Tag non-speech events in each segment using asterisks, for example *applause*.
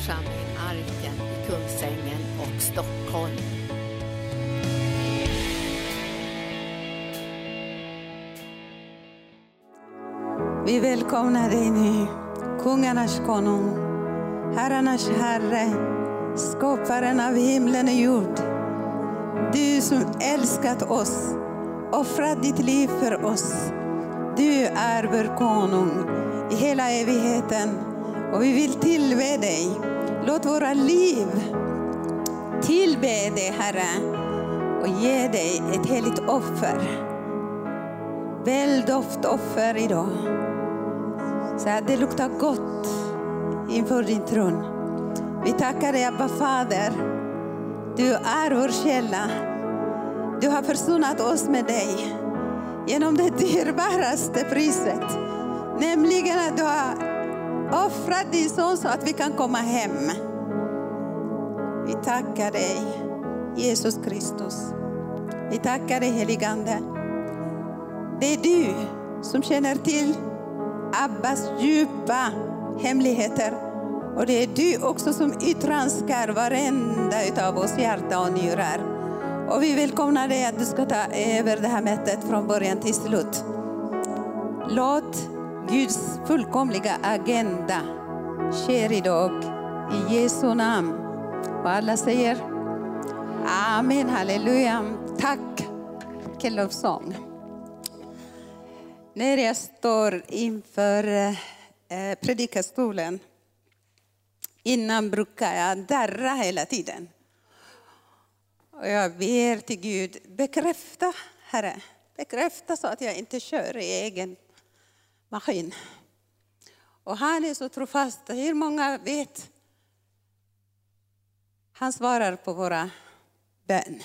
församling Arken i Kungsängen och Stockholm. Vi välkomnar dig nu, kungarnas konung, herrarnas herre, skaparen av himlen och jord. Du som älskat oss, offrat ditt liv för oss. Du är vår konung i hela evigheten och vi vill tillbe dig. Låt våra liv tillbe dig, Herre, och ge dig ett heligt offer. Välj doftoffer idag så att det luktar gott inför din tron. Vi tackar dig Abba Fader. Du är vår källa. Du har försonat oss med dig genom det dyrbaraste priset. Nämligen att du har Offra din son så att vi kan komma hem. Vi tackar dig Jesus Kristus. Vi tackar dig heligande. Det är du som känner till Abbas djupa hemligheter. Och det är du också som utranskar varenda utav oss hjärta och njurar. Och vi välkomnar dig att du ska ta över det här mötet från början till slut. Låt Guds fullkomliga agenda sker idag i Jesu namn. Och alla säger Amen, halleluja. Tack, kellovsång. När jag står inför eh, predikastolen innan brukar jag darra hela tiden. Och jag ber till Gud, bekräfta Herre, bekräfta så att jag inte kör i egen maskin. Och han är så trofast, hur många vet? Han svarar på våra bön.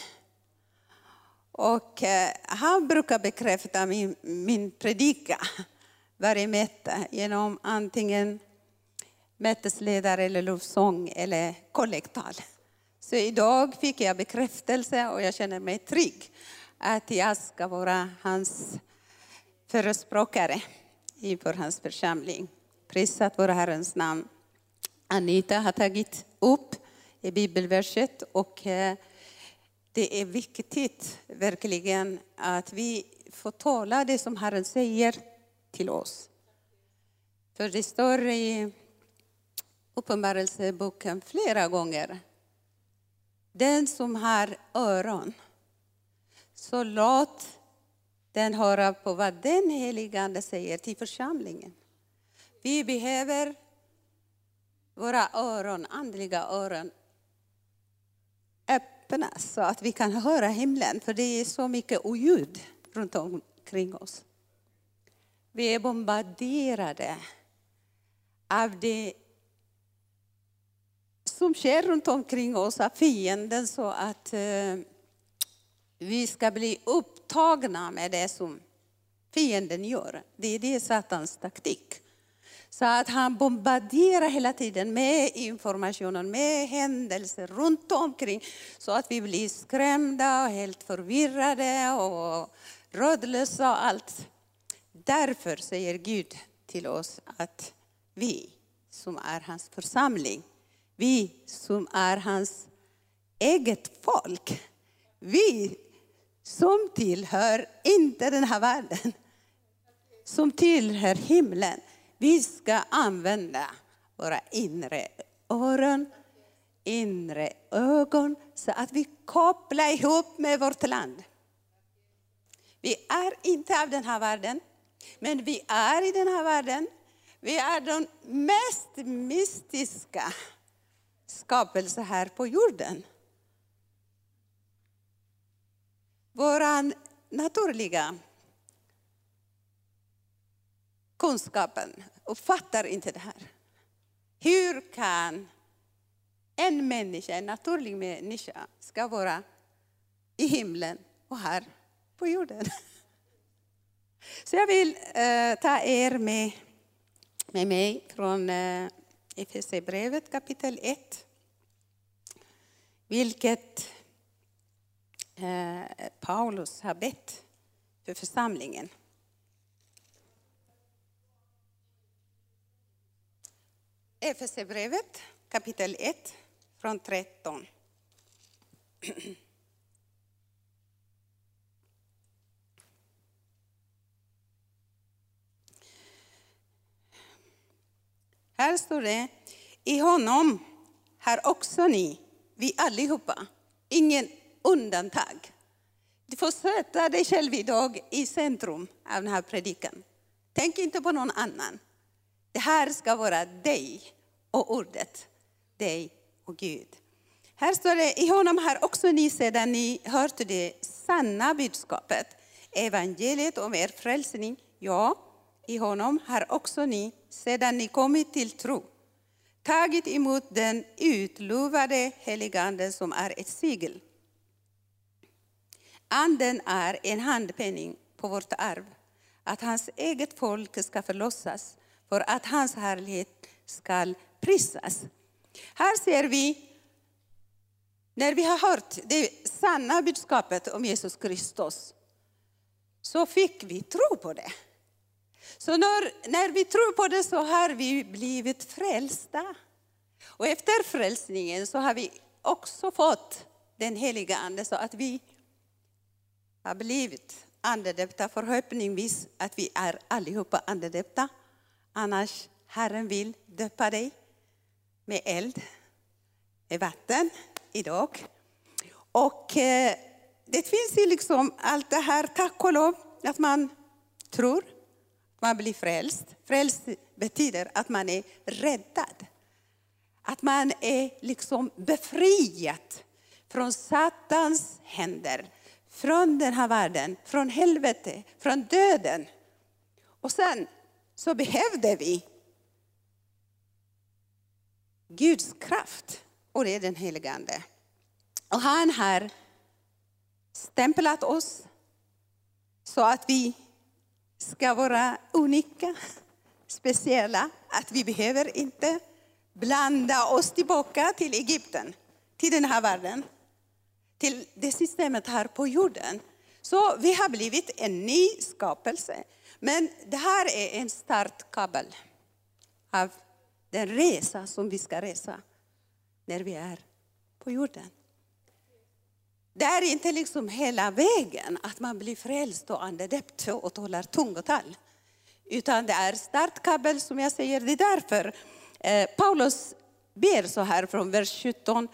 Och eh, han brukar bekräfta min, min predika varje möte genom antingen mötesledare eller lovsång eller kollektal. Så idag fick jag bekräftelse och jag känner mig trygg att jag ska vara hans förespråkare inför hans församling. Prisat vår Herrens namn. Anita har tagit upp i bibelverset och eh, det är viktigt verkligen att vi får tala det som Herren säger till oss. För det står i Uppenbarelseboken flera gånger. Den som har öron, så låt den höra på vad den helige Ande säger till församlingen. Vi behöver våra öron, andliga öron, öppnas så att vi kan höra himlen, för det är så mycket oljud runt omkring oss. Vi är bombarderade av det som sker runt omkring oss, av fienden, så att eh, vi ska bli upp upptagna med det som fienden gör. Det är det Satans taktik. Så att han bombarderar hela tiden med informationen, med händelser runt omkring. Så att vi blir skrämda och helt förvirrade och rådlösa och allt. Därför säger Gud till oss att vi som är hans församling, vi som är hans eget folk, vi som tillhör inte den här världen, som tillhör himlen. Vi ska använda våra inre öron, inre ögon så att vi kopplar ihop med vårt land. Vi är inte av den här världen, men vi är i den här världen. Vi är de mest mystiska skapelser här på jorden. Vår naturliga kunskapen uppfattar inte det här. Hur kan en människa, en naturlig människa, ska vara i himlen och här på jorden? Så jag vill eh, ta er med, med mig från eh, Efesierbrevet kapitel 1. Vilket Eh, Paulus har bett för församlingen. Efesierbrevet kapitel 1 från 13. Här står det, i honom har också ni, vi allihopa, ingen undantag. Du får sätta dig själv idag i centrum av den här predikan. Tänk inte på någon annan. Det här ska vara dig och ordet, dig och Gud. Här står det, i honom har också ni sedan ni hört det sanna budskapet, evangeliet om er frälsning, ja, i honom har också ni sedan ni kommit till tro tagit emot den utlovade heligande som är ett sigel. Anden är en handpenning på vårt arv, att hans eget folk ska förlossas för att hans härlighet ska prisas. Här ser vi, när vi har hört det sanna budskapet om Jesus Kristus, så fick vi tro på det. Så när, när vi tror på det så har vi blivit frälsta. Och efter frälsningen så har vi också fått den heliga Ande så att vi har blivit andedöpta. Förhoppningsvis att vi är allihopa andedöpta. Annars Herren vill döpa dig med eld, med vatten idag. Och eh, det finns ju liksom allt det här, tack och lov, att man tror man blir frälst. Frälst betyder att man är räddad. Att man är liksom befriad från Satans händer, från den här världen, från helvete, från döden. Och sen så behövde vi Guds kraft, och det är den helige Ande. Och han har stämplat oss så att vi ska vara unika, speciella, att vi behöver inte blanda oss tillbaka till Egypten, till den här världen, till det systemet här på jorden. Så vi har blivit en ny skapelse. Men det här är en startkabel av den resa som vi ska resa när vi är på jorden. Det är inte liksom hela vägen att man blir frälst och andedöpt och talar tungotal. Utan det är startkabel som jag säger. Det är därför eh, Paulus ber så här från vers 17.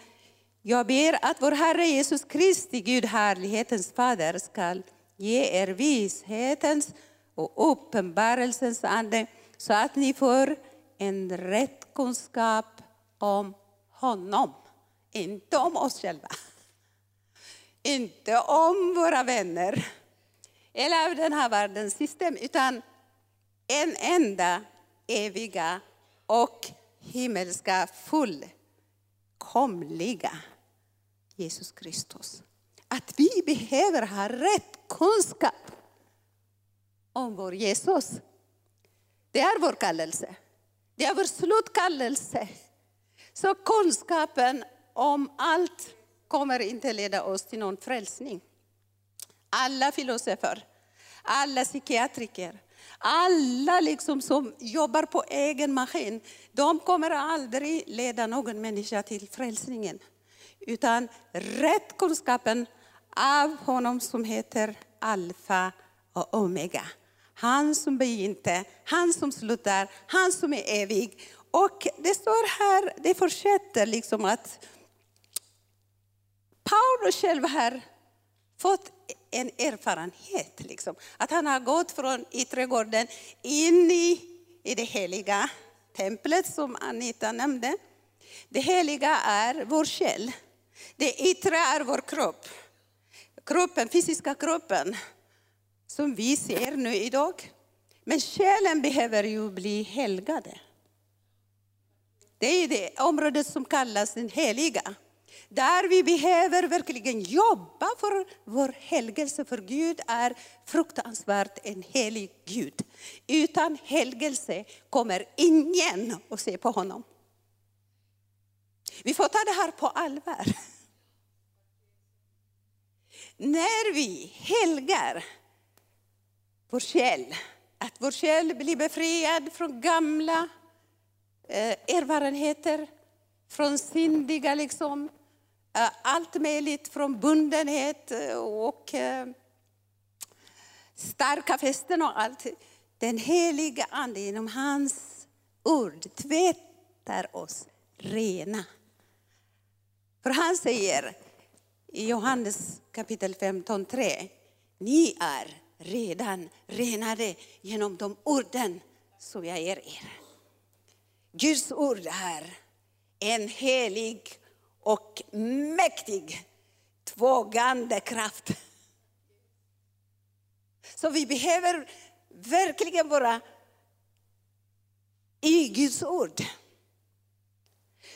Jag ber att vår Herre Jesus Kristi, Gud härlighetens fader, skall ge er vishetens och uppenbarelsens ande så att ni får en rätt kunskap om honom. Inte om oss själva. Inte om våra vänner eller av den här världens system, utan en enda eviga och himmelska fullkomliga Jesus Kristus. Att vi behöver ha rätt kunskap om vår Jesus. Det är vår kallelse. Det är vår slutkallelse. Så kunskapen om allt kommer inte leda oss till någon frälsning. Alla filosofer, alla psykiatriker, alla liksom som jobbar på egen maskin, de kommer aldrig leda någon människa till frälsningen. Utan rätt kunskapen av honom som heter Alfa och Omega. Han som begynte, han som slutar, han som är evig. Och det står här, det fortsätter liksom att Paulus själv har fått en erfarenhet. Liksom. Att han har gått från yttergården in i, i det heliga templet som Anita nämnde. Det heliga är vår själ. Det yttre är vår kropp. Kroppen, fysiska kroppen som vi ser nu idag. Men själen behöver ju bli helgade. Det är det området som kallas den heliga. Där vi behöver verkligen jobba för vår helgelse, för Gud är fruktansvärt en helig Gud. Utan helgelse kommer ingen att se på honom. Vi får ta det här på allvar. När vi helgar vår själ, att vår själ blir befriad från gamla eh, erfarenheter, från syndiga, liksom, eh, allt möjligt, från bundenhet eh, och starka fästen och allt. Den heliga Ande genom hans ord tvättar oss rena. För han säger i Johannes kapitel 15, 3, ni är redan renade genom de orden som jag ger er. Guds ord är en helig och mäktig tvågande kraft. Så vi behöver verkligen vara i Guds ord.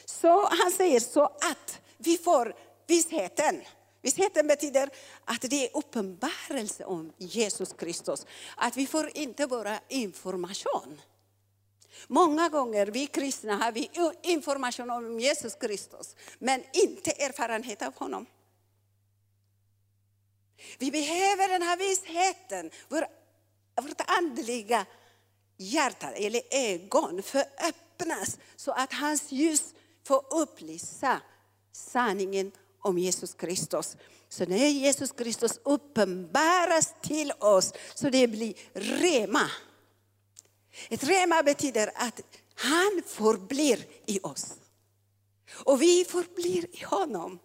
Så han säger så att vi får vissheten. Vissheten betyder att det är uppenbarelse om Jesus Kristus. Att vi får inte bara information. Många gånger vi kristna har vi information om Jesus Kristus, men inte erfarenhet av honom. Vi behöver den här visheten. Vår, vårt andliga hjärta eller ögon får öppnas så att hans ljus får upplysa sanningen om Jesus Kristus. Så när Jesus Kristus uppenbaras till oss så det blir rema. Ett rema betyder att han förblir i oss. Och vi förblir i honom.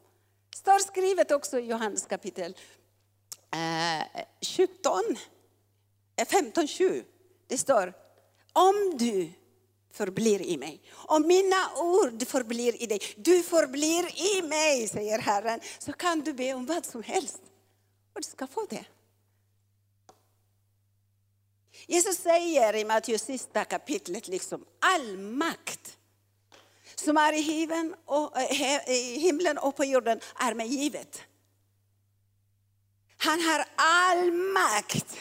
Det står skrivet också i Johannes kapitel 17, 15, 7. Det står, om du förblir i mig. Om mina ord förblir i dig, du förblir i mig, säger Herren, så kan du be om vad som helst. Och du ska få det. Jesus säger i Matteus sista kapitlet, liksom, all makt som är i himlen och, eh, i himlen och på jorden är mig givet. Han har all makt.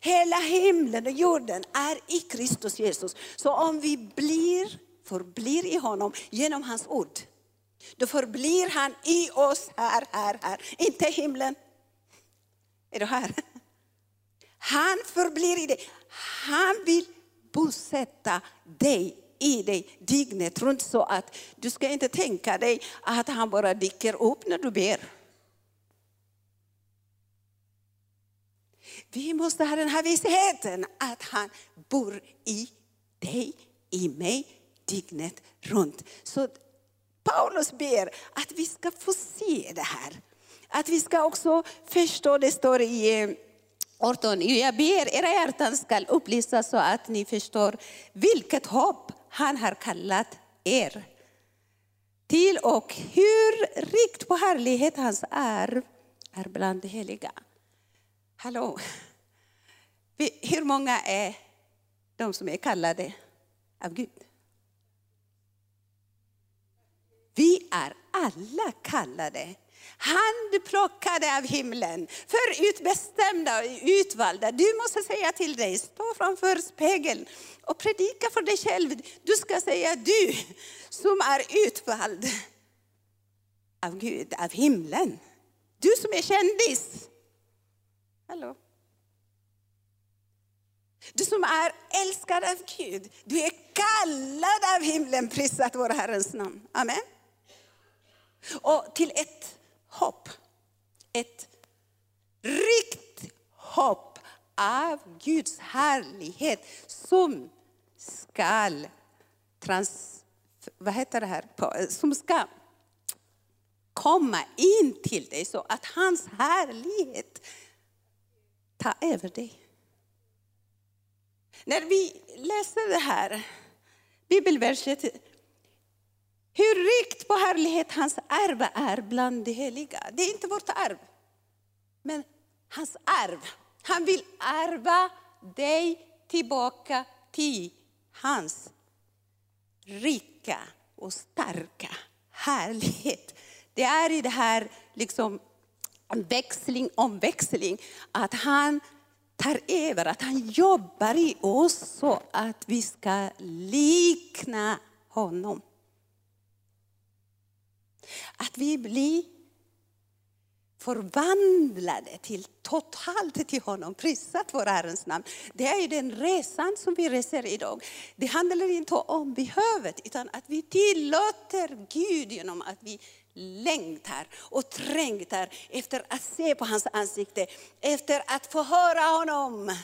Hela himlen och jorden är i Kristus Jesus. Så om vi blir, förblir i honom genom hans ord, då förblir han i oss här, här, här. Inte i himlen. Är du här? Han förblir i dig. Han vill bosätta dig i dig dygnet runt så att du ska inte tänka dig att han bara dyker upp när du ber. Vi måste ha den här vissheten att han bor i dig, i mig, dygnet runt. Så Paulus ber att vi ska få se det här. Att vi ska också förstå, det står i eh, 18, jag ber era hjärtan ska upplysas så att ni förstår vilket hopp han har kallat er till och hur rikt på härlighet hans arv är bland de heliga. Hallå! Hur många är de som är kallade av Gud? Vi är alla kallade. Handplockade av himlen, förutbestämda och utvalda. Du måste säga till dig, stå framför spegeln och predika för dig själv. Du ska säga du som är utvald av Gud, av himlen. Du som är kändis. Hallå? Du som är älskad av Gud, du är kallad av himlen, prisat vår Herrens namn. Amen. Och till ett hopp, ett rikt hopp av Guds härlighet som skall trans, vad heter det här, eh, som ska komma in till dig så att hans härlighet ta över dig. När vi läser det här bibelverset, hur rikt på härlighet hans arv är bland de heliga. Det är inte vårt arv, men hans arv. Han vill ärva dig tillbaka till hans rika och starka härlighet. Det är i det här liksom växling om växling. Att han tar över, att han jobbar i oss så att vi ska likna honom. Att vi blir förvandlade till totalt till honom. Prisat vår Herrens namn. Det är den resan som vi reser idag. Det handlar inte om behovet utan att vi tillåter Gud genom att vi längtar och trängtar efter att se på hans ansikte, efter att få höra honom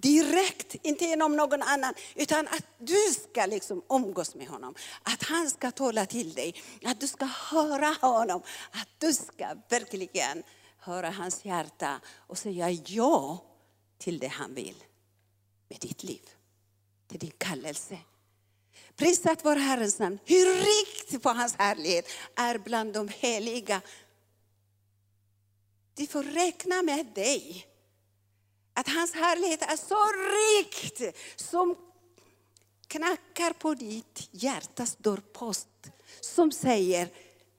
direkt, inte genom någon annan, utan att du ska liksom umgås med honom. Att han ska tala till dig, att du ska höra honom, att du ska verkligen höra hans hjärta och säga ja till det han vill med ditt liv, till din kallelse. Prisat vår Herrens namn. Hur rikt på hans härlighet är bland de heliga. De får räkna med dig att hans härlighet är så rikt som knackar på ditt hjärtas dörrpost. Som säger,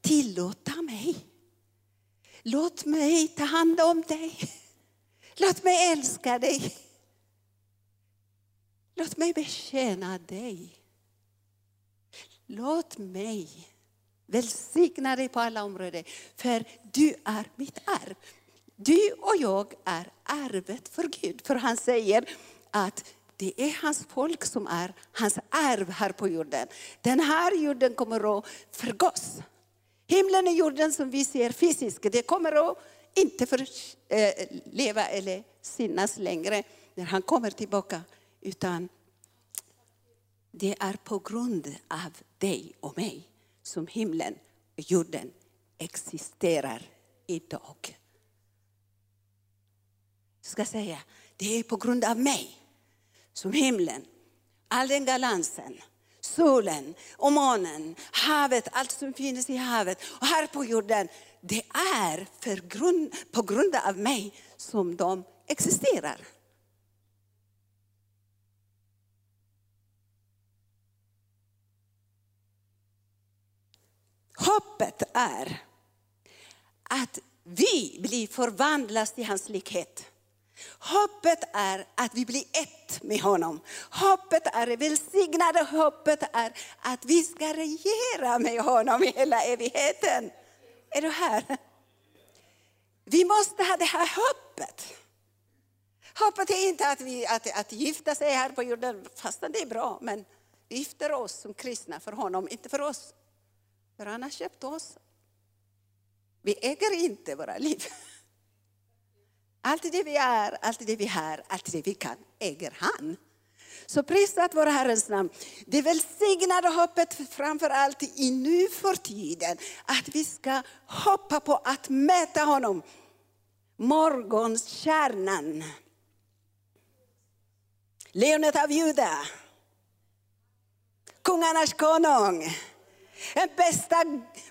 tillåta mig. Låt mig ta hand om dig. Låt mig älska dig. Låt mig betjäna dig. Låt mig välsigna dig på alla områden, för du är mitt arv. Du och jag är arvet för Gud. För han säger att det är hans folk som är hans arv här på jorden. Den här jorden kommer att förgås. Himlen och jorden som vi ser fysiskt, det kommer att inte för, eh, leva eller synas längre när han kommer tillbaka. Utan det är på grund av dig och mig som himlen och jorden existerar idag ska säga, det är på grund av mig som himlen, all den galansen, solen och månen, havet, allt som finns i havet och här på jorden. Det är för grund, på grund av mig som de existerar. Hoppet är att vi blir förvandlas till hans likhet. Hoppet är att vi blir ett med honom. Hoppet är det välsignade hoppet är att vi ska regera med honom i hela evigheten. Är du här? Vi måste ha det här hoppet. Hoppet är inte att, vi, att, att gifta sig här på jorden, fastän det är bra, men vi gifter oss som kristna för honom, inte för oss. För han har köpt oss. Vi äger inte våra liv. Allt det vi är, allt det vi har, allt det vi kan äger han. Så prisat vår Herrens namn. Det välsignade hoppet framför allt i nu för tiden. Att vi ska hoppa på att möta honom. Morgonstjärnan. Lejonet av Juda. Kungarnas konung den bästa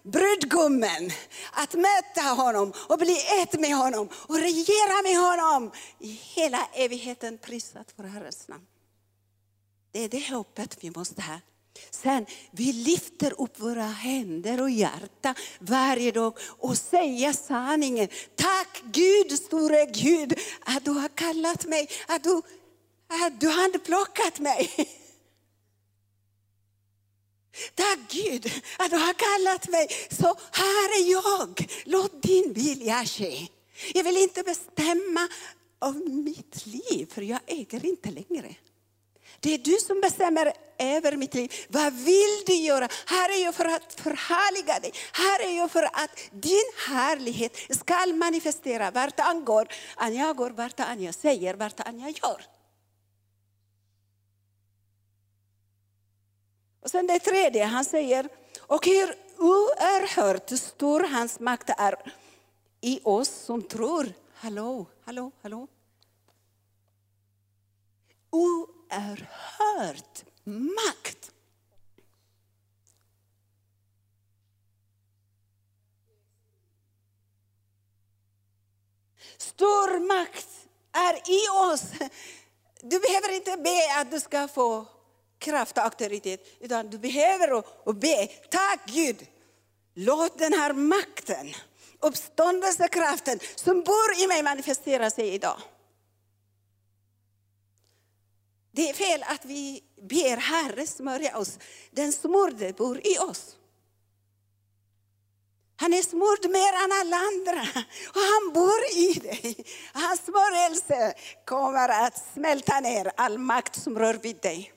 brudgummen. Att möta honom och bli ett med honom och regera med honom i hela evigheten. Prisat för Herrens namn. Det är det hoppet vi måste ha. Sen, vi lyfter upp våra händer och hjärta varje dag och säger sanningen. Tack Gud, store Gud, att du har kallat mig, att du, att du har mig. *laughs* Tack Gud att du har kallat mig. Så här är jag. Låt din vilja ske. Jag vill inte bestämma om mitt liv, för jag äger inte längre. Det är du som bestämmer över mitt liv. Vad vill du göra? Här är jag för att förhärliga dig. Här är jag för att din härlighet ska manifestera vart han går. Anja går vart Anja säger, vart Anja gör. Och sen det tredje, han säger, och hur oerhört stor hans makt är i oss som tror. Hallå, hallå, hallå. Oerhört makt. Stor makt är i oss. Du behöver inte be att du ska få kraft och auktoritet, utan du behöver och be, tack Gud, låt den här makten, uppståndelsekraften som bor i mig manifestera sig idag. Det är fel att vi ber Herre smörja oss. Den smorde bor i oss. Han är smord mer än alla andra och han bor i dig. Hans smörjelse kommer att smälta ner all makt som rör vid dig.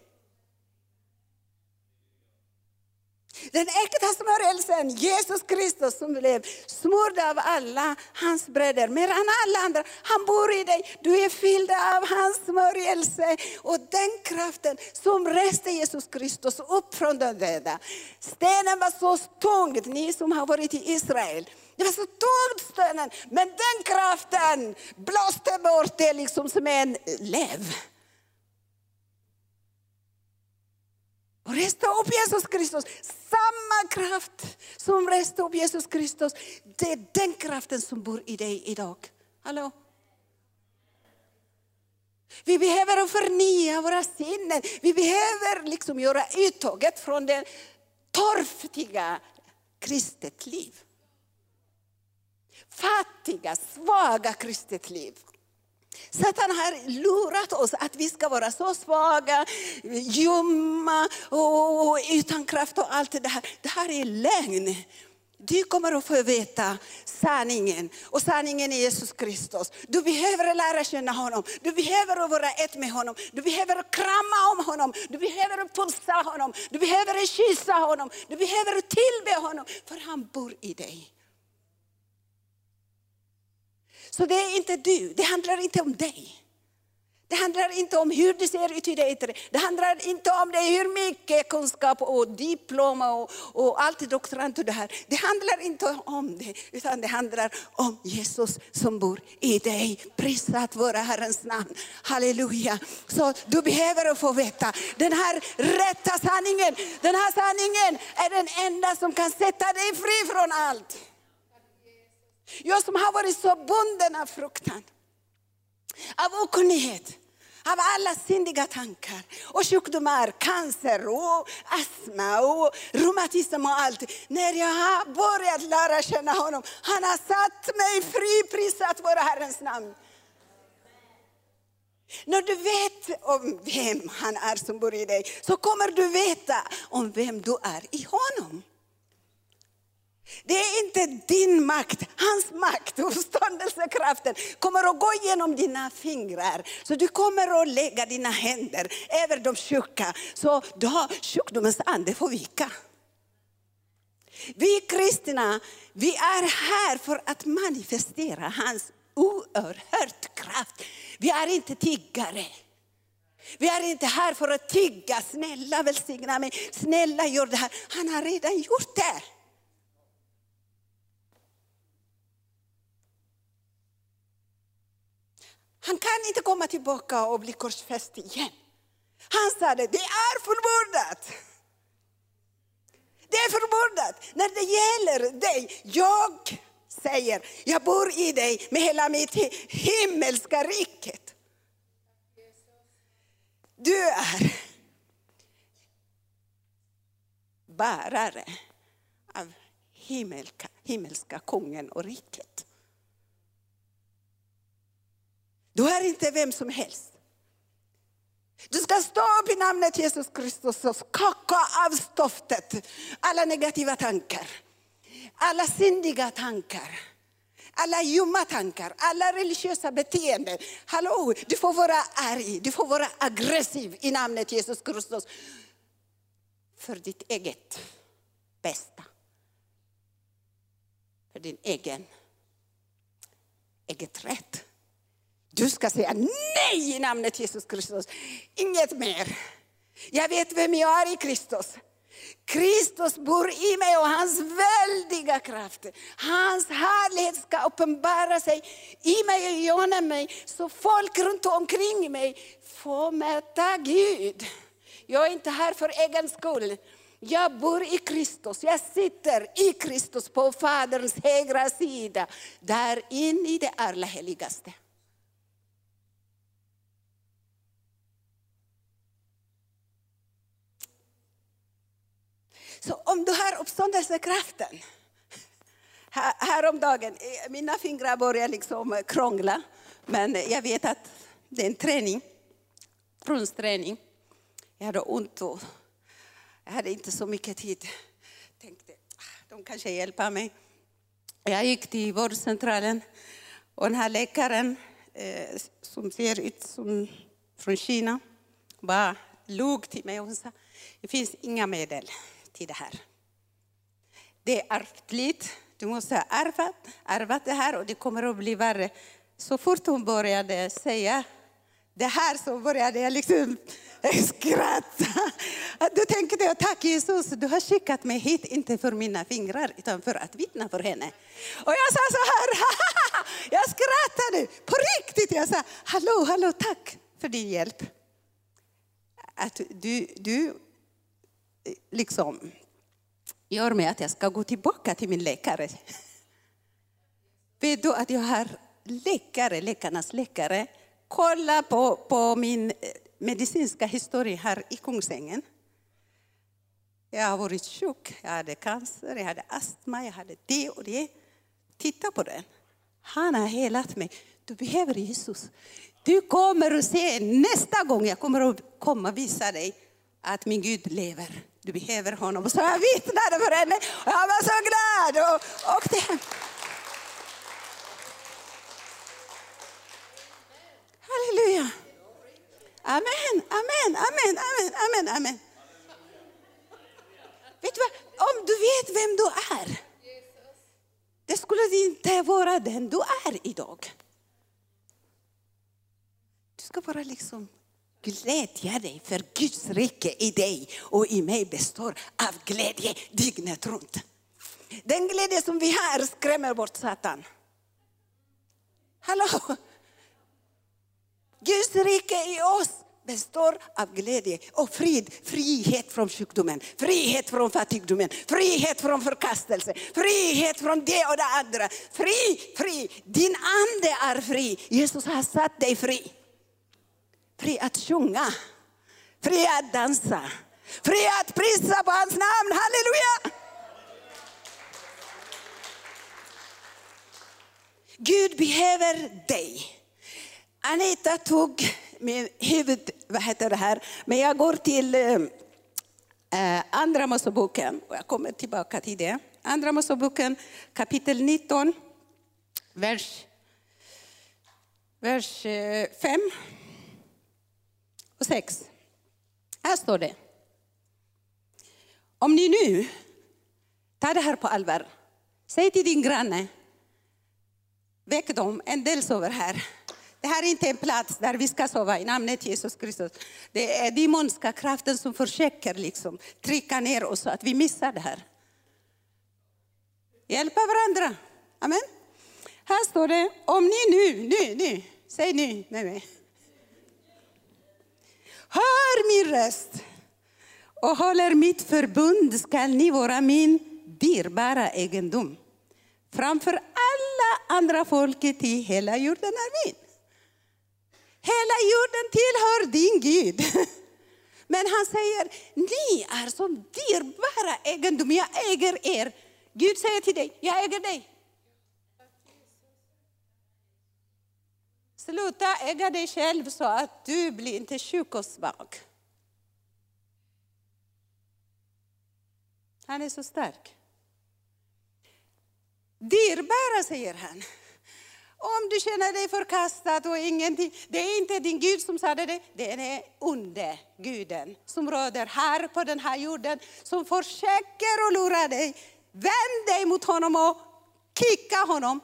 Den äkta smörjelsen, Jesus Kristus som blev smord av alla hans bröder, mer än alla andra. Han bor i dig, du är fylld av hans smörjelse. Och den kraften som reste Jesus Kristus upp från de döda. Stenen var så tung, ni som har varit i Israel. Det var så tungt stenen, men den kraften blåste bort det liksom som en lev. Och reste upp oh Jesus Kristus. Samma kraft som reste upp Jesus Kristus, det är den kraften som bor i dig idag. Hallå? Vi behöver förnya våra sinnen. Vi behöver liksom göra uttåget från det torftiga kristet liv. Fattiga, svaga kristet liv. Satan har lurat oss att vi ska vara så svaga, ljumma och utan kraft och allt det här. Det här är lögn. Du kommer att få veta sanningen och sanningen är Jesus Kristus. Du behöver lära känna honom, du behöver vara ett med honom, du behöver krama om honom, du behöver pulsa honom, du behöver kyssa honom, du behöver tillbe honom, för han bor i dig. Så det är inte du, det handlar inte om dig. Det handlar inte om hur det ser ut i det yttre. Det handlar inte om det, hur mycket kunskap och diplom och, och allt doktorand och det här. Det handlar inte om det, utan det handlar om Jesus som bor i dig. Prisat vara Herrens namn. Halleluja. Så du behöver få veta den här rätta sanningen. Den här sanningen är den enda som kan sätta dig fri från allt. Jag som har varit så bunden av fruktan, av okunnighet, av alla syndiga tankar och sjukdomar, cancer och astma och reumatism och allt. När jag har börjat lära känna honom, han har satt mig fri, prisat våra Herrens namn. När du vet om vem han är som bor i dig, så kommer du veta om vem du är i honom. Det är inte din makt, hans makt, uppståndelsekraften kommer att gå genom dina fingrar. Så du kommer att lägga dina händer över de sjuka, så då sjukdomens ande får vika. Vi kristna, vi är här för att manifestera hans oerhört kraft. Vi är inte tiggare. Vi är inte här för att tigga, snälla välsigna mig, snälla gör det här. Han har redan gjort det. Han kan inte komma tillbaka och bli korsfäst igen. Han sa det, det är förbordat. Det är förbordat. När det gäller dig, jag säger, jag bor i dig med hela mitt himmelska riket. Du är bärare av himmelska, himmelska kungen och riket. Du är inte vem som helst. Du ska stå upp i namnet Jesus Kristus och skaka av stoftet alla negativa tankar, alla syndiga tankar, alla ljumma tankar, alla religiösa beteenden. Hallå, du får vara arg, du får vara aggressiv i namnet Jesus Kristus. För ditt eget bästa. För din egen, eget rätt. Du ska säga nej i namnet Jesus Kristus. Inget mer. Jag vet vem jag är i Kristus. Kristus bor i mig och hans väldiga kraft, hans härlighet ska uppenbara sig i mig och genom mig. Så folk runt omkring mig får möta Gud. Jag är inte här för egen skull. Jag bor i Kristus, jag sitter i Kristus på Faderns högra sida, där in i det allra heligaste. Så om du har uppståndelsekraften, häromdagen, eh, mina fingrar börjar liksom eh, krångla, men jag vet att det är en träning, brunsträning. Jag hade ont och jag hade inte så mycket tid. Tänkte, ah, de kanske hjälper mig. Jag gick till vårdcentralen och den här läkaren eh, som ser ut som från Kina bara log till mig och sa det finns inga medel till det här. Det är ärftligt, du måste ha ärvat, ärvat det här och det kommer att bli värre. Så fort hon började säga det här så började jag liksom *laughs* skratta. Då tänkte jag, tack Jesus, du har skickat mig hit, inte för mina fingrar, utan för att vittna för henne. Och jag sa så här, *laughs* jag skrattade på riktigt. Jag sa, hallå, hallå, tack för din hjälp. Att du, du liksom gör mig att jag ska gå tillbaka till min läkare. Vet du att jag har läkare, läkarnas läkare, kolla på, på min eh, medicinska historia här i Kungsängen. Jag har varit sjuk, jag hade cancer, jag hade astma, jag hade det och det. Titta på den. Han har helat mig. Du behöver Jesus. Du kommer att se nästa gång jag kommer att komma visa dig att min Gud lever. Du behöver honom. Och så jag vittnade för henne och jag var så glad och åkte hem. Halleluja. Amen, amen, amen, amen, amen, amen. Vet du vad? Om du vet vem du är, det skulle inte vara den du är idag. Du ska bara liksom glädja dig, för Guds rike i dig och i mig består av glädje dygnet runt. Den glädje som vi har skrämmer bort Satan. Hallå? Guds rike i oss består av glädje och frid, frihet från sjukdomen, frihet från fattigdomen, frihet från förkastelse, frihet från det och det andra. Fri, fri, din ande är fri. Jesus har satt dig fri. Fri att sjunga, fri att dansa, fri att prisa på hans namn. Halleluja! Gud behöver dig. Anita tog min huvud, vad heter det här, men jag går till eh, Andra Moseboken och jag kommer tillbaka till det. Andra Moseboken kapitel 19, vers, vers eh, 5 och 6. Här står det. Om ni nu tar det här på allvar, säg till din granne, väck dem, en del sover här. Det här är inte en plats där vi ska sova i namnet Jesus Kristus. Det är demonska kraften som försöker liksom trycka ner oss så att vi missar det här. Hjälpa varandra. Amen. Här står det, om ni nu, nu, nu, säg nu med mig. Hör min röst och håller mitt förbund skall ni vara min dyrbara egendom. Framför alla andra folket i hela jorden är min. Hela jorden tillhör din Gud. *laughs* Men han säger, ni är som dyrbara egendom, jag äger er. Gud säger till dig, jag äger dig. Sluta äga dig själv så att du blir inte sjuk och svag. Han är så stark. Dyrbara, säger han. Om du känner dig förkastad och ingenting, det är inte din Gud som sade det, det är den onde guden som råder här på den här jorden, som försöker att lura dig. Vänd dig mot honom och kicka honom.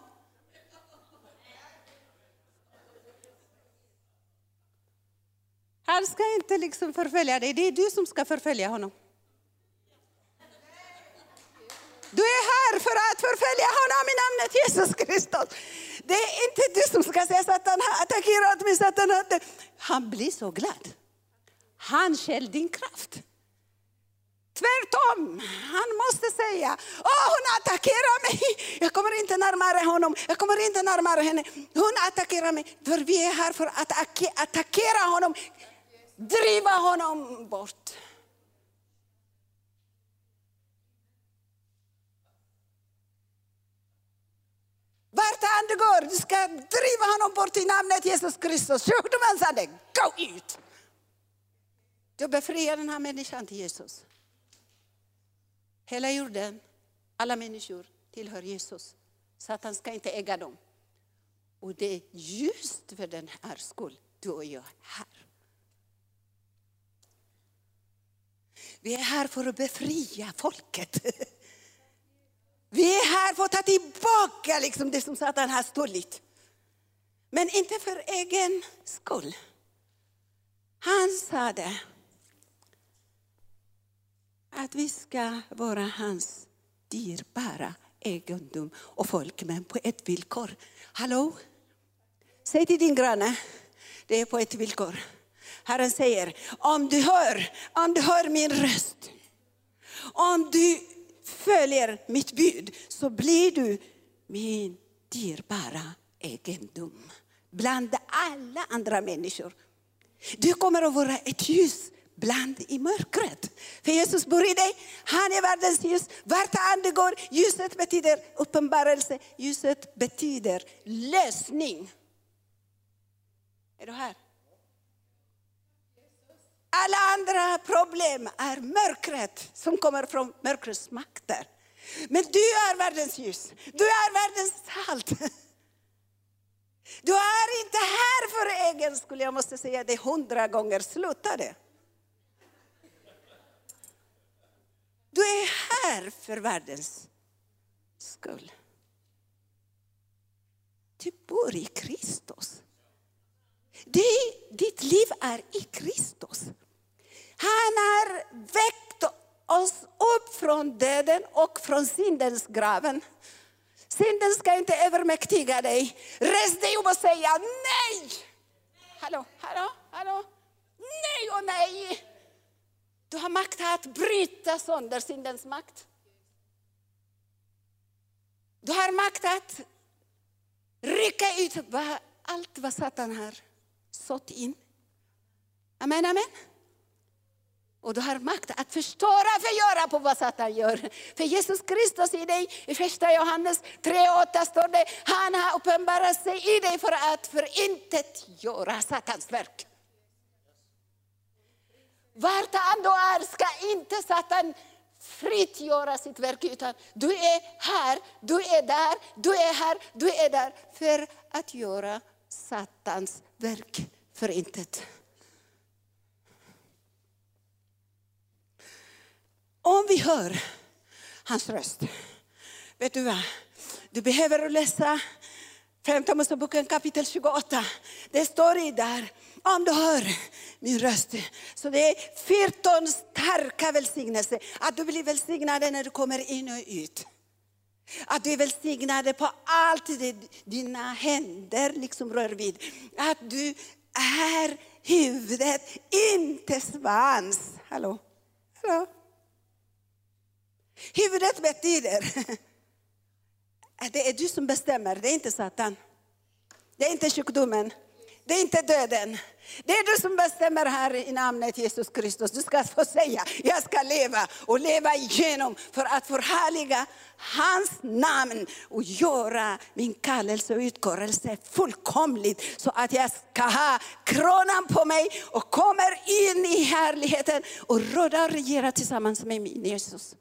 Han ska inte liksom förfölja dig, det är du som ska förfölja honom. Du är här för att förfölja honom i namnet Jesus Kristus. Det är inte du som ska säga Satan har attackerat mig, Satan har Han blir så glad. Han skäl din kraft. Tvärtom, han måste säga, åh hon attackerar mig, jag kommer inte närmare honom, jag kommer inte närmare henne. Hon attackerar mig, för vi är här för att attackera honom, driva honom bort. Vart han går, du ska driva honom bort i namnet Jesus Kristus. Sjukdomens ande, gå ut! Du befriar den här människan till Jesus. Hela jorden, alla människor tillhör Jesus. Satan ska inte äga dem. Och det är just för den här skull du och jag är här. Vi är här för att befria folket. *laughs* Vi är här för att ta tillbaka liksom det som Satan har stulit. Men inte för egen skull. Han sa det. Att vi ska vara hans dyrbara egendom och folk, men på ett villkor. Hallå? Säg till din granne, det är på ett villkor. Herren säger, om du hör, om du hör min röst, om du följer mitt bud så blir du min dyrbara egendom bland alla andra människor. Du kommer att vara ett ljus bland i mörkret. För Jesus bor i dig, han är världens ljus. Vart han går, ljuset betyder uppenbarelse, ljuset betyder lösning. Är du här? Alla andra problem är mörkret som kommer från mörkrets makter. Men du är världens ljus, du är världens salt. Du är inte här för egen skull, jag måste säga det hundra gånger, sluta det. Du är här för världens skull. Du bor i Kristus. ditt liv är i Kristus. Han har väckt oss upp från döden och från syndens graven. Synden ska inte övermäktiga dig. Res dig upp och säga nej! Hallå, hallå, hallå? Nej och nej! Du har makt att bryta sönder syndens makt. Du har makt att rycka ut allt vad Satan har sått in. Amen, amen. Och du har makt att förstöra, förgöra på vad Satan gör. För Jesus Kristus i dig, i första Johannes 3.8 står det, han har uppenbarat sig i dig för att förintetgöra Satans verk. Vart han då är ska inte Satan fritt göra sitt verk, utan du är här, du är där, du är här, du är där, för att göra Satans verk förintet. Om vi hör hans röst, vet du vad? Du behöver läsa Femte Moseboken kapitel 28. Det står i där, om du hör min röst. Så det är 14 starka välsignelser. Att du blir välsignad när du kommer in och ut. Att du är välsignad på allt det dina händer liksom rör vid. Att du är huvudet, inte svans. Hallå? Hallå? Huvudet betyder, att *laughs* det är du som bestämmer, det är inte Satan. Det är inte sjukdomen, det är inte döden. Det är du som bestämmer här i namnet Jesus Kristus. Du ska få säga, jag ska leva och leva igenom för att förhärliga hans namn och göra min kallelse och utkårelse fullkomligt så att jag ska ha kronan på mig och kommer in i härligheten och råda och regera tillsammans med min Jesus.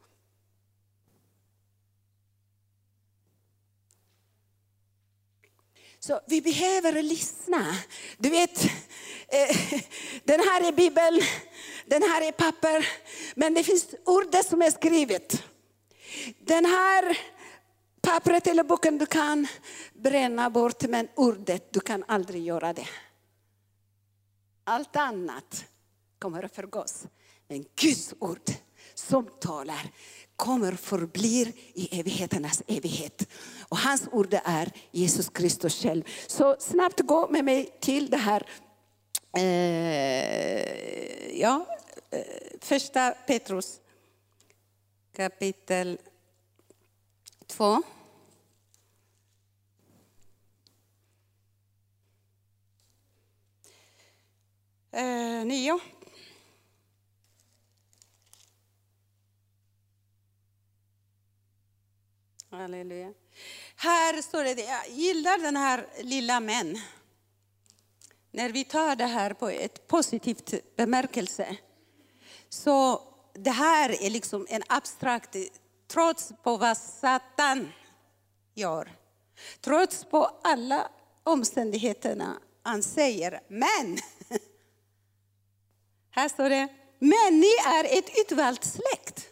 Så vi behöver lyssna. Du vet, eh, den här är Bibeln, den här är papper, men det finns ordet som är skrivet. Den här pappret eller boken du kan bränna bort, men ordet, du kan aldrig göra det. Allt annat kommer att förgås. Men Guds ord som talar kommer förblir i evigheternas evighet. Och hans ord är Jesus Kristus själv. Så snabbt gå med mig till det här, eh, ja, eh, första Petrus kapitel 2. Eh, nio. Halleluja. Här står det, jag gillar den här lilla män. När vi tar det här på ett positivt bemärkelse. Så det här är liksom en abstrakt, trots på vad Satan gör, Trots på alla omständigheterna han säger men. *laughs* Här står det, men ni är ett utvalt släkt.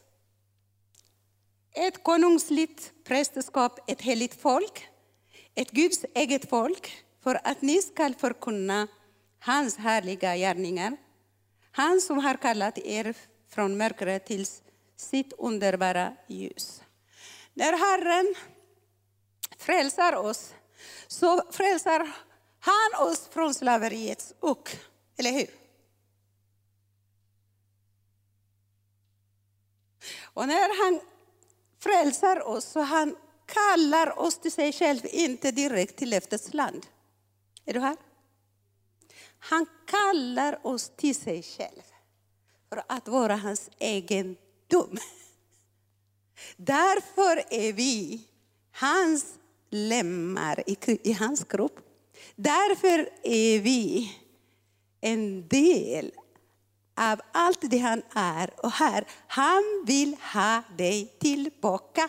Ett konungsligt prästerskap, ett heligt folk, ett Guds eget folk, för att ni skall förkunna hans härliga gärningar. Han som har kallat er från mörkret till sitt underbara ljus. När Herren frälsar oss så frälsar han oss från slaveriets ok, eller hur? Och när han frälsar oss så han kallar oss till sig själv, inte direkt till löftets land. Är du här? Han kallar oss till sig själv för att vara hans egendom. Därför är vi hans lemmar i, hans kropp. Därför är vi en del av allt det han är och här. Han vill ha dig tillbaka.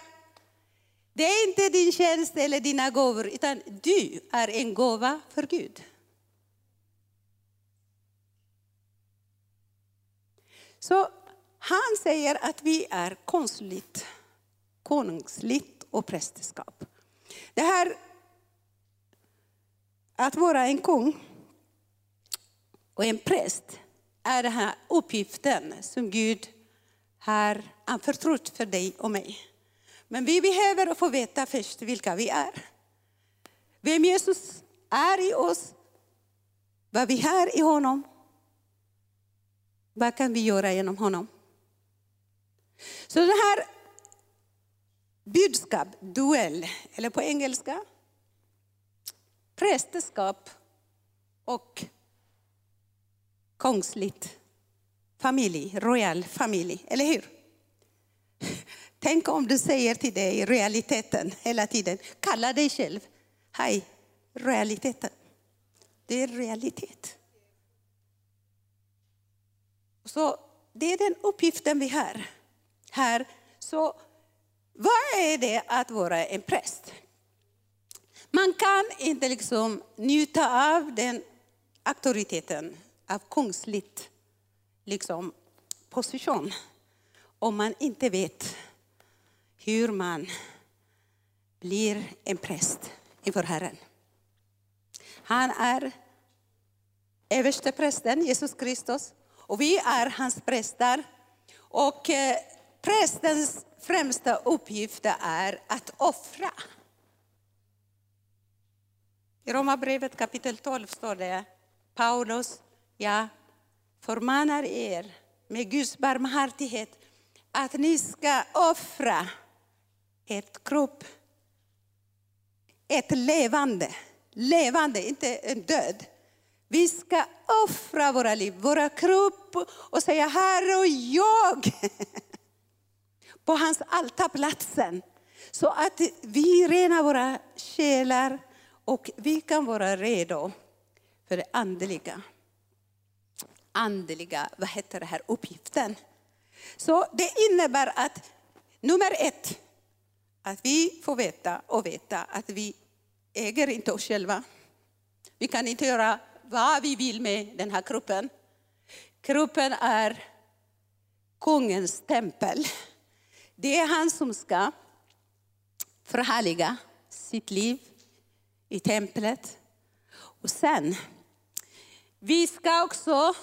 Det är inte din tjänst eller dina gåvor, utan du är en gåva för Gud. Så han säger att vi är konstligt, konungsligt och prästerskap. Det här att vara en kung och en präst är den här uppgiften som Gud har anförtrott för dig och mig. Men vi behöver få veta först vilka vi är. Vem Jesus är i oss, vad vi har i honom. Vad kan vi göra genom honom? Så det här budskap, duell, eller på engelska, prästerskap och kungsligt familj, royal familj, eller hur? Tänk om du säger till dig realiteten hela tiden, kalla dig själv, hej, realiteten. Det är realitet. Så det är den uppgiften vi har här. Så vad är det att vara en präst? Man kan inte liksom njuta av den auktoriteten, av kungsligt liksom, position, om man inte vet hur man blir en präst inför Herren. Han är överste prästen, Jesus Kristus, och vi är hans präster. Och eh, prästens främsta uppgift är att offra. I Romarbrevet kapitel 12 står det, Paulus, jag förmanar er med Guds barmhärtighet att ni ska offra ert kropp, ett levande, levande, inte en död. Vi ska offra våra liv, våra kropp och säga Herre och jag *laughs* på hans altarplatsen. Så att vi renar våra själar och vi kan vara redo för det andliga. Andliga, vad heter det här, uppgiften. Så det innebär att nummer ett, att vi får veta och veta att vi äger inte oss själva. Vi kan inte göra vad vi vill med den här kroppen. Kroppen är kungens tempel. Det är han som ska förhärliga sitt liv i templet. Och sen, vi ska också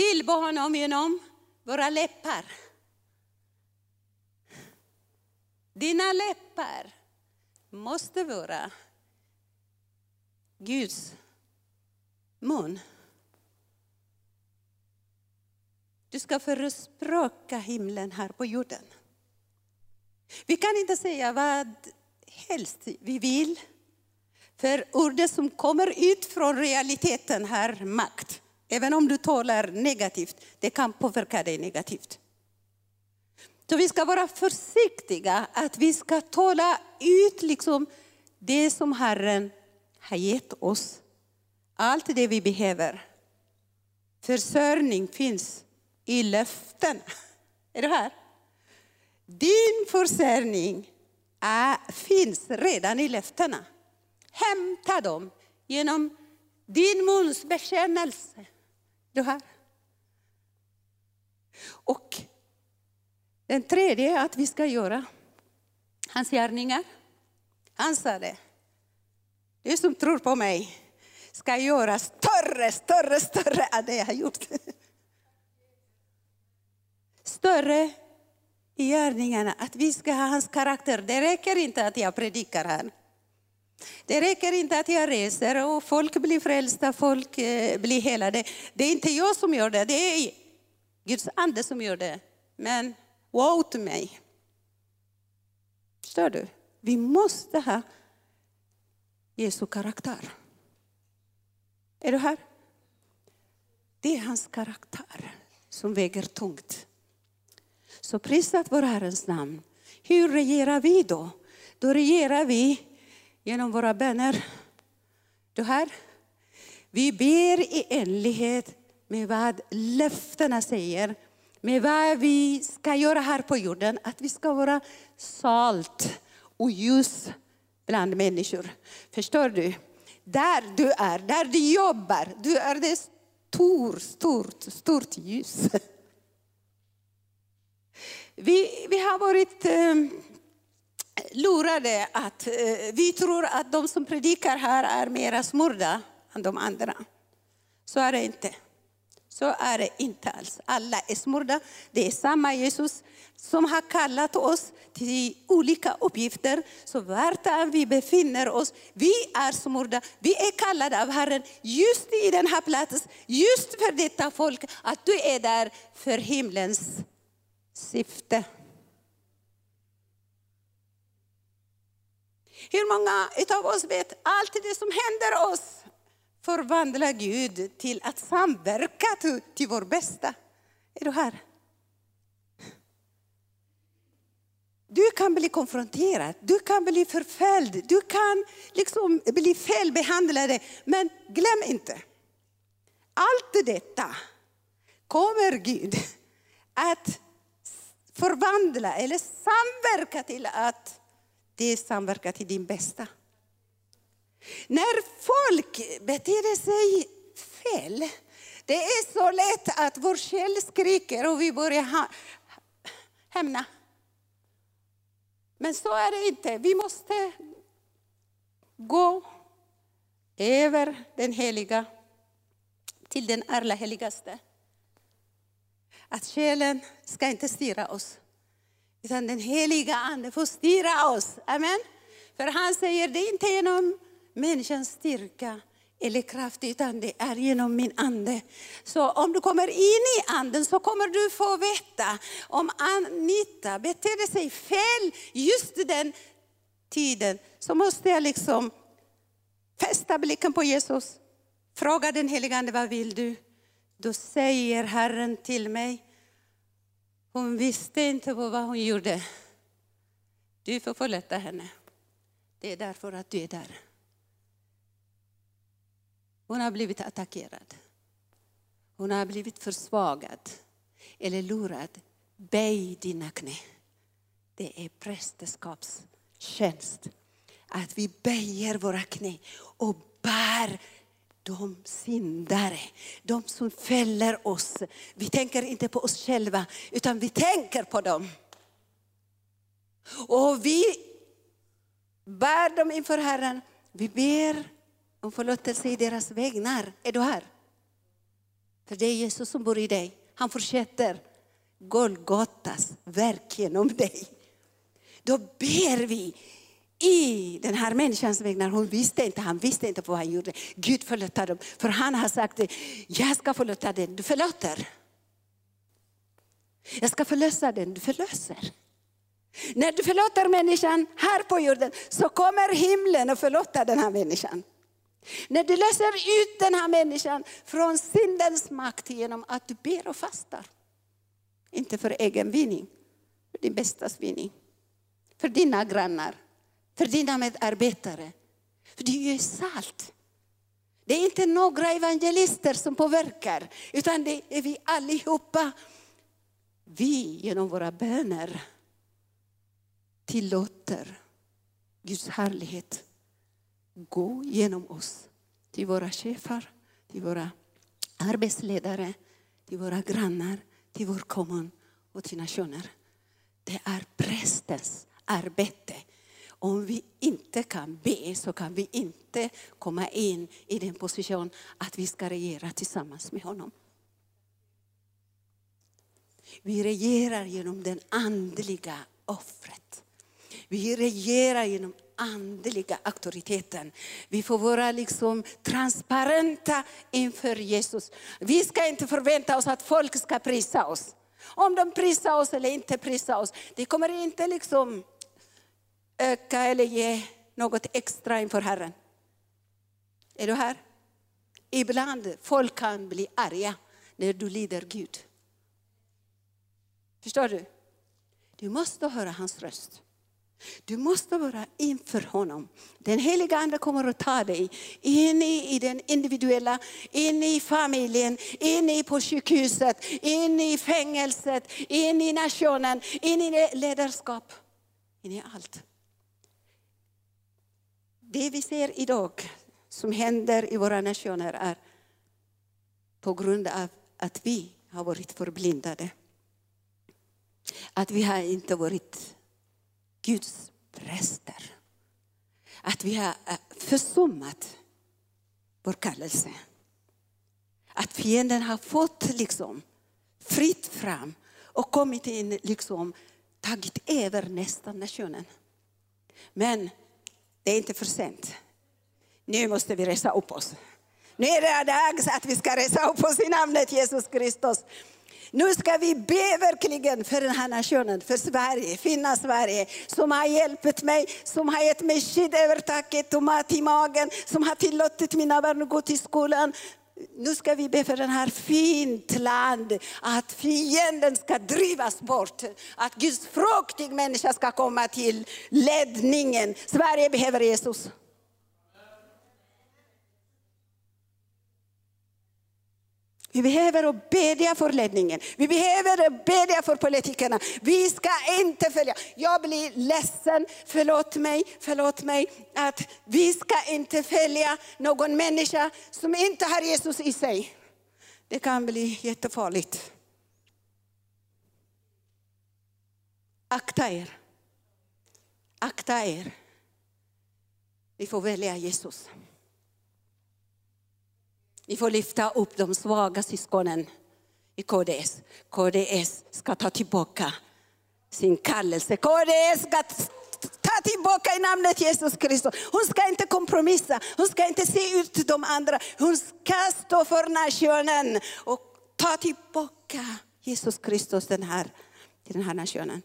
tillbe honom genom våra läppar. Dina läppar måste vara Guds mun. Du ska förespråka himlen här på jorden. Vi kan inte säga vad helst vi vill. För ordet som kommer ut från realiteten har makt. Även om du talar negativt, det kan påverka dig negativt. Så vi ska vara försiktiga att vi ska tala ut liksom det som Herren har gett oss. Allt det vi behöver. Försörjning finns i löften. *laughs* Är du här? Din försörjning är, finns redan i löftena. Hämta dem genom din muns bekännelse. Du har. Och den tredje är att vi ska göra hans gärningar. Han sa det. Du som tror på mig ska göra större, större, större än det jag har gjort. Större i gärningarna, att vi ska ha hans karaktär. Det räcker inte att jag predikar här. Det räcker inte att jag reser och folk blir frälsta, folk eh, blir helade. Det är inte jag som gör det, det är Guds ande som gör det. Men wow till mig. Förstår du? Vi måste ha Jesu karaktär. Är du här? Det är hans karaktär som väger tungt. Så prisat vår Herrens namn. Hur regerar vi då? Då regerar vi genom våra böner. Du här? Vi ber i enlighet med vad löftena säger, med vad vi ska göra här på jorden, att vi ska vara salt och ljus bland människor. Förstår du? Där du är, där du jobbar, du är det stort, stort, stort ljus. Vi, vi har varit eh, lurade att eh, vi tror att de som predikar här är mera smorda än de andra. Så är det inte. Så är det inte alls. Alla är smorda. Det är samma Jesus som har kallat oss till olika uppgifter. Så vart än vi befinner oss, vi är smorda. Vi är kallade av Herren just i den här platsen, just för detta folk, att du är där för himlens syfte. Hur många av oss vet allt det som händer oss förvandlar Gud till att samverka till, till vår bästa? Är du här? Du kan bli konfronterad, du kan bli förföljd, du kan liksom bli felbehandlad. Men glöm inte, allt detta kommer Gud att förvandla eller samverka till att det samverkar till din bästa. När folk beter sig fel, det är så lätt att vår själ skriker och vi börjar hämna. Men så är det inte. Vi måste gå över den heliga till den allra heligaste. Att själen ska inte styra oss, utan den heliga Ande får styra oss. Amen. För han säger, det är inte genom människans styrka eller kraft, utan det är genom min ande. Så om du kommer in i anden så kommer du få veta om Anita betedde sig fel just den tiden. Så måste jag liksom fästa blicken på Jesus. Fråga den helige Ande, vad vill du? Då säger Herren till mig, hon visste inte vad hon gjorde. Du får förlåta henne. Det är därför att du är där. Hon har blivit attackerad. Hon har blivit försvagad eller lurad. Böj dina knä. Det är prästerskapstjänst. Att vi böjer våra knä och bär de syndare, de som fäller oss. Vi tänker inte på oss själva, utan vi tänker på dem. Och vi bär dem inför Herren. Vi ber om förlåtelse i deras vägnar. Är du här? För det är Jesus som bor i dig. Han fortsätter Golgatas verk genom dig. Då ber vi i den här människans vägnar. Hon visste inte, han visste inte vad han gjorde. Gud förlåter dem. För han har sagt, jag ska förlåta den, du förlåter. Jag ska förlösa den, du förlöser. När du förlåter människan här på jorden så kommer himlen och förlåta den här människan. När du löser ut den här människan från syndens makt genom att du ber och fastar. Inte för egen vinning, för din bästas vinning. För dina grannar, för dina medarbetare. För du är salt. Det är inte några evangelister som påverkar, utan det är vi allihopa. Vi genom våra böner tillåter Guds härlighet gå genom oss till våra chefer, till våra arbetsledare, till våra grannar, till vår kommun och till nationer. Det är prästens arbete. Om vi inte kan be så kan vi inte komma in i den position att vi ska regera tillsammans med honom. Vi regerar genom det andliga offret. Vi regerar genom andliga auktoriteten. Vi får vara liksom transparenta inför Jesus. Vi ska inte förvänta oss att folk ska prisa oss. Om de prisar oss eller inte prisar oss, det kommer inte liksom öka eller ge något extra inför Herren. Är du här? Ibland folk kan bli arga när du lider Gud. Förstår du? Du måste höra hans röst. Du måste vara inför honom. Den heliga Ande kommer att ta dig in i den individuella, in i familjen, in på sjukhuset, in i fängelset, in i nationen, in i ledarskap, in i allt. Det vi ser idag som händer i våra nationer är på grund av att vi har varit förblindade. Att vi har inte varit Guds präster. Att vi har eh, försummat vår kallelse. Att fienden har fått liksom fritt fram och kommit in, liksom, tagit över nästan nationen. Men det är inte för sent. Nu måste vi resa upp oss. Nu är det dags att vi ska resa upp oss i namnet Jesus Kristus. Nu ska vi be verkligen för den här nationen, för Sverige, finna Sverige, som har hjälpt mig, som har gett mig skydd över taket och mat i magen, som har tillåtit mina barn att gå till skolan. Nu ska vi be för den här fint land, att fienden ska drivas bort. Att Guds fruktig människa ska komma till ledningen. Sverige behöver Jesus. Vi behöver bedja för ledningen. Vi behöver bedja för politikerna. Vi ska inte följa. Jag blir ledsen, förlåt mig, förlåt mig, att vi ska inte följa någon människa som inte har Jesus i sig. Det kan bli jättefarligt. Akta er. Akta er. Vi får välja Jesus. Vi får lyfta upp de svaga syskonen i KDS. KDS ska ta tillbaka sin kallelse. KDS ska ta tillbaka i namnet Jesus Kristus. Hon ska inte kompromissa, hon ska inte se ut de andra. Hon ska stå för nationen och ta tillbaka Jesus Kristus den här, till den här nationen.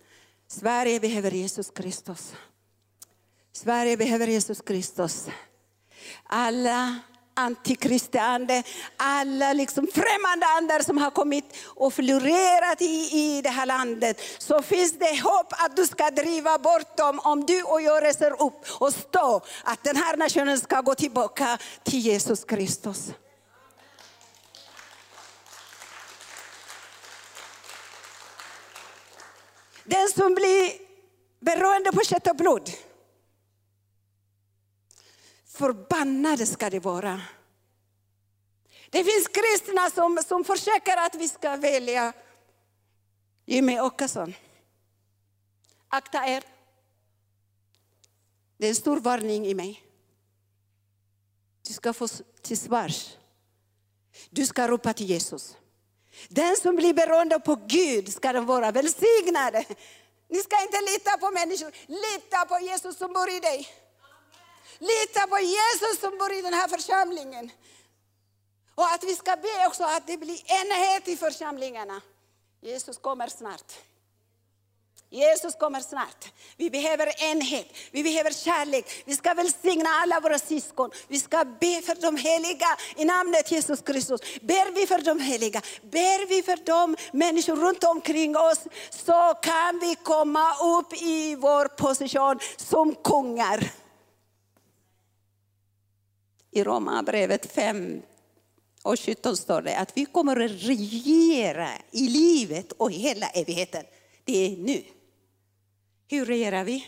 Sverige behöver Jesus Kristus. Sverige behöver Jesus Kristus. Alla antikristiande, alla liksom främmande andar som har kommit och florerat i, i det här landet. Så finns det hopp att du ska driva bort dem om du och jag reser upp och står att den här nationen ska gå tillbaka till Jesus Kristus. Den som blir beroende på kött och blod Förbannade ska det vara. Det finns kristna som, som försöker att vi ska välja Jimmy Åkesson. Akta er. Det är en stor varning i mig. Du ska få till svars. Du ska ropa till Jesus. Den som blir beroende på Gud ska den vara välsignad. Ni ska inte lita på människor, lita på Jesus som bor i dig. Lita på Jesus som bor i den här församlingen. Och att vi ska be också att det blir enhet i församlingarna. Jesus kommer snart. Jesus kommer snart. Vi behöver enhet, vi behöver kärlek. Vi ska välsigna alla våra syskon. Vi ska be för de heliga i namnet Jesus Kristus. Ber vi för de heliga, ber vi för de människor runt omkring oss så kan vi komma upp i vår position som kungar. I Romarbrevet 5 och 17 står det att vi kommer att regera i livet och hela evigheten. Det är nu. Hur regerar vi?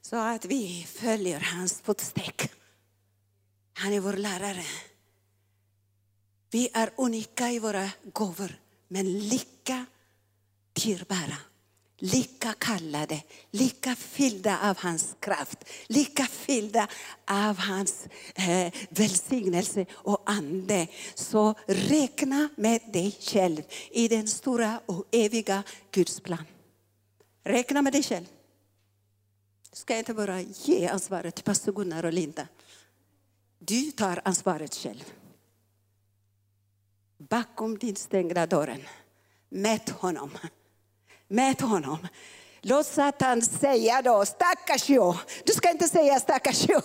Så att vi följer hans fotsteg. Han är vår lärare. Vi är unika i våra gåvor, men lika dyrbara. Lika kallade, lika fyllda av hans kraft, lika fyllda av hans eh, välsignelse och ande. Så räkna med dig själv i den stora och eviga Guds plan. Räkna med dig själv. Du ska inte bara ge ansvaret till pastor Gunnar och Linda. Du tar ansvaret själv. Bakom din stängda dörren. Mät honom. Mät honom. Låt Satan säga då, stackars jag. Du ska inte säga stackars jag.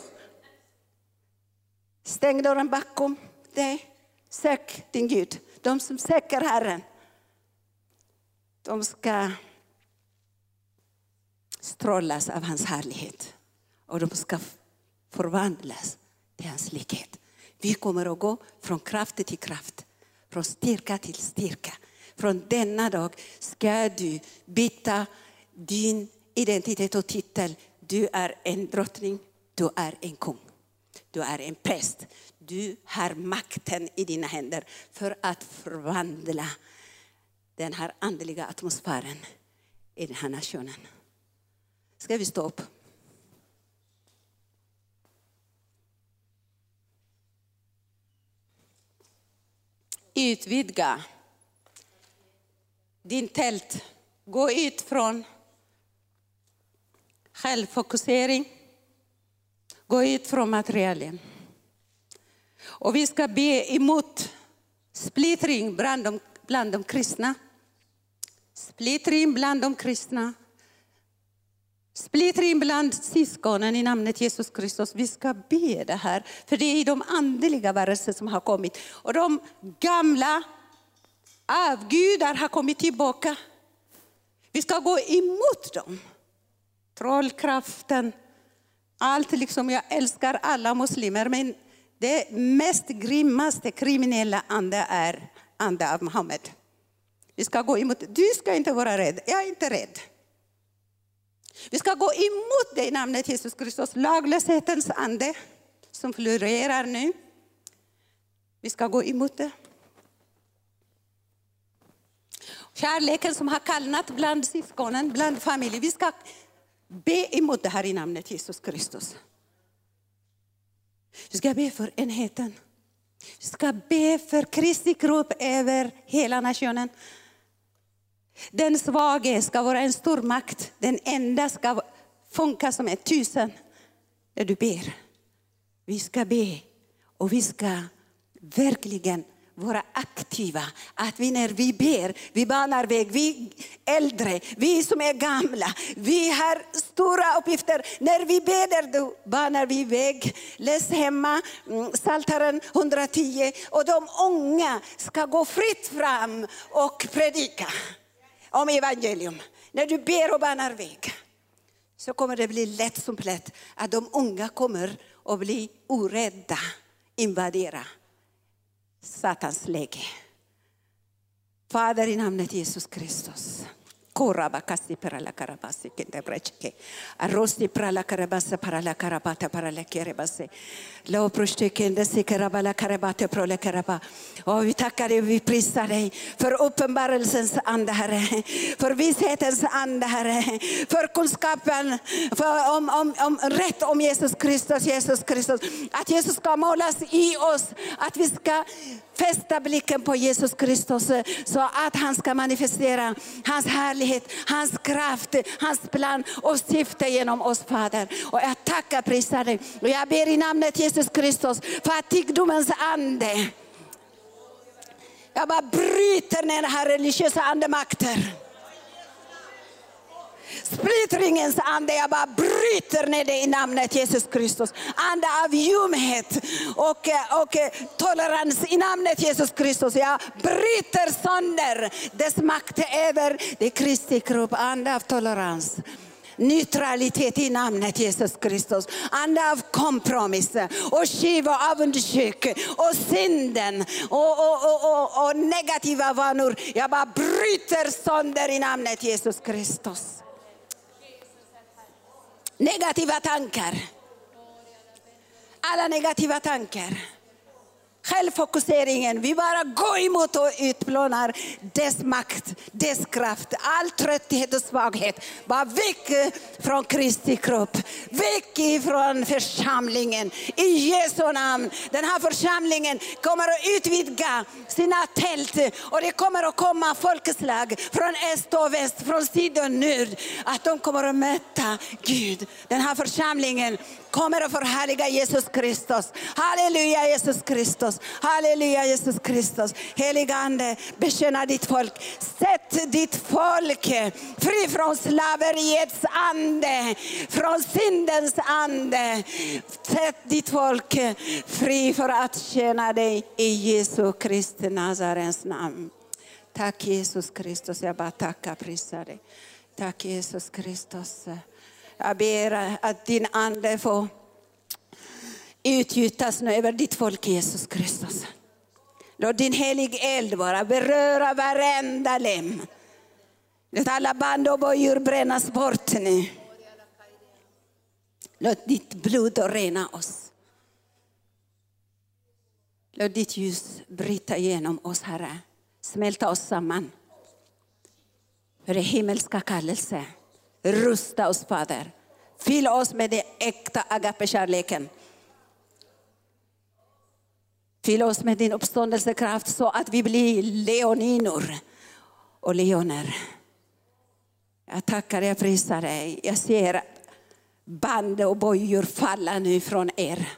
Stäng dörren bakom dig. Sök din Gud. De som söker Herren, de ska strålas av hans härlighet. Och de ska förvandlas till hans likhet. Vi kommer att gå från kraft till kraft, från styrka till styrka. Från denna dag ska du byta din identitet och titel. Du är en drottning, du är en kung. Du är en präst. Du har makten i dina händer för att förvandla den här andliga atmosfären i den här nationen. Ska vi stå upp? Utvidga din tält. Gå ut från självfokusering. Gå ut från materialen. Och vi ska be emot splittring bland de, bland de kristna. Splittring bland de kristna. Splittring bland syskonen i namnet Jesus Kristus. Vi ska be det här, för det är de andliga varelser som har kommit. Och de gamla avgudar har kommit tillbaka. Vi ska gå emot dem. Trollkraften, allt liksom, jag älskar alla muslimer, men det mest grymmaste kriminella ande är ande av Muhammed. Vi ska gå emot, du ska inte vara rädd, jag är inte rädd. Vi ska gå emot det i namnet Jesus Kristus, laglöshetens ande som florerar nu. Vi ska gå emot det. Kärleken som har kallnat bland syskonen, bland familjen. Vi ska be emot det här i namnet Jesus Kristus. Vi ska be för enheten. Vi ska be för Kristi kropp över hela nationen. Den svage ska vara en stor makt. Den enda ska funka som ett tusen. När du ber. Vi ska be och vi ska verkligen vara aktiva. Att vi när vi ber, vi banar väg. Vi äldre, vi som är gamla, vi har stora uppgifter. När vi ber då banar vi väg. Läs hemma mm, Psaltaren 110 och de unga ska gå fritt fram och predika om evangelium. När du ber och banar väg så kommer det bli lätt som plätt att de unga kommer att bli orädda, invadera Satans läge. Fader i namnet Jesus Kristus. Koraba kasi parala karabasi kente brechke. para la karabasa parala karabata parala kerebase. Lo proste kende se karabala karabata prole karaba. Och vi tackar dig, vi prisar dig för uppenbarelsens ande Herre. För vishetens ande Herre. För kunskapen för om, om, om rätt om Jesus Kristus, Jesus Kristus. Att Jesus ska målas i oss. Att vi ska fästa blicken på Jesus Kristus så att han ska manifestera hans härlighet, hans kraft, hans plan och syfte genom oss Fader. Och jag tackar prisar dig och jag ber i namnet Jesus Kristus för fattigdomens ande. Jag bara bryter ner den här religiösa andemakten. Splittringens ande, jag bara bryter ner det i namnet Jesus Kristus. Ande av ljumhet och, eh, och eh, tolerans i namnet Jesus Kristus. Jag bryter sönder dess makt över det Kristi kropp. Ande av tolerans neutralitet i namnet Jesus Kristus. Ande av kompromiss och skiva och avundsjuk och synden och, och, och, och, negativa vanor. Jag bara bryter sönder i namnet Jesus Kristus. Negativa tankar. Alla negativa tankar. Självfokuseringen, vi bara går emot och utplånar dess makt, dess kraft, all trötthet och svaghet. Bara väck från Kristi kropp, väck ifrån församlingen. I Jesu namn. Den här församlingen kommer att utvidga sina tält och det kommer att komma folkslag från öst och väst, från syd och nord. Att de kommer att möta Gud. Den här församlingen kommer att förhärliga Jesus Kristus. Halleluja Jesus Kristus. Halleluja Jesus Kristus. Heligande, betjäna ditt folk. Sätt ditt folk fri från slaveriets ande, från syndens ande. Sätt ditt folk fri för att tjäna dig i Jesu Kristi Nazarens namn. Tack Jesus Kristus, jag bara tackar och prisar dig. Tack Jesus Kristus. Jag ber att din ande får utgjutas nu över ditt folk Jesus Kristus. Låt din helig eld vara, beröra varenda lem. Låt alla band och bojor brännas bort nu. Låt ditt blod rena oss. Låt ditt ljus bryta igenom oss, Herre. Smälta oss samman. För det himmelska kallelse. Rusta oss, Fader. Fyll oss med den äkta agape-kärleken. Fyll oss med din uppståndelsekraft så att vi blir leoninor och leoner. Jag tackar jag prisar dig. Jag ser band och bojor falla nu från er.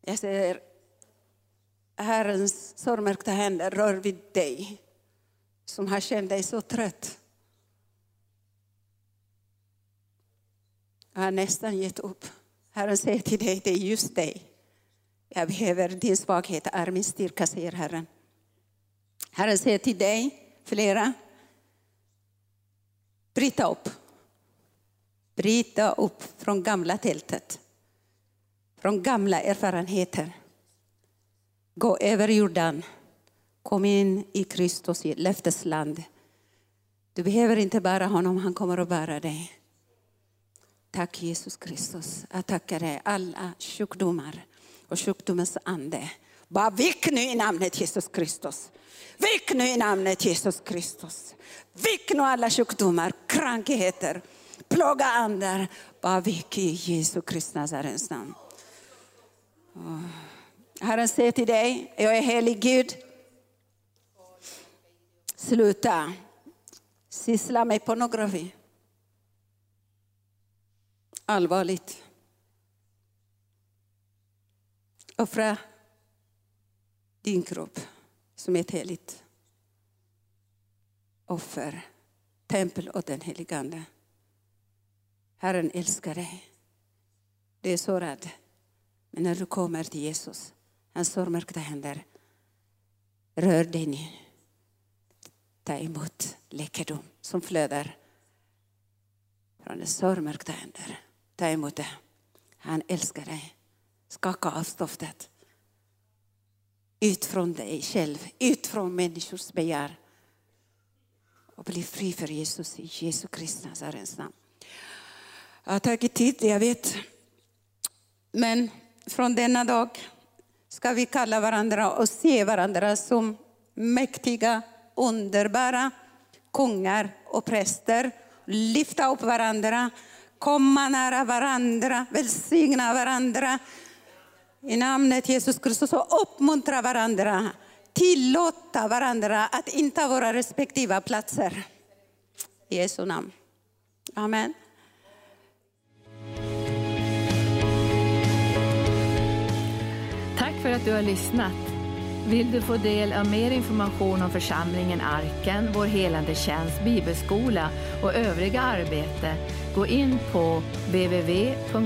Jag ser Herrens sorgmärkta händer rör vid dig som har känt dig så trött. Jag har nästan gett upp. Herren säger till dig, det är just dig. Jag behöver din svaghet, är min styrka, säger Herren. Herren säger till dig, flera, bryta upp. Bryta upp från gamla tältet, från gamla erfarenheter. Gå över Jordan, kom in i Kristus löftesland. Du behöver inte bära honom, han kommer att bära dig. Tack Jesus Kristus. Jag tackar dig alla sjukdomar och sjukdomens ande. Bara vick nu i namnet Jesus Kristus. Vick nu i namnet Jesus Kristus. Vick nu alla sjukdomar, krankheter, plåga andar. Bara vick i Jesu Kristi Nazarens namn. Herren säger till dig, jag är helig Gud. Sluta syssla med pornografi allvarligt. Offra din kropp som ett heligt offer, tempel åt den helige Ande. Herren älskar dig. Du är sårad. Men när du kommer till Jesus, hans sårmärkta händer, rör dig nu. Ta emot läkedom som flödar från hans sårmärkta händer. Ta emot det. Han älskar dig. Skaka av stoftet. Ut från dig själv, ut från människors begär. Och bli fri för Jesus i Jesu Kristi Nazarens namn. Jag har tagit tid, jag vet. Men från denna dag ska vi kalla varandra och se varandra som mäktiga, underbara kungar och präster. Lyfta upp varandra komma nära varandra, välsigna varandra i namnet Jesus Kristus och uppmuntra varandra. Tillåta varandra att inta våra respektive platser. I Jesu namn. Amen. Tack för att du har lyssnat. Vill du få del av mer information om församlingen Arken, vår helande tjänst, bibelskola och övriga arbete Gå in på www.arken.org.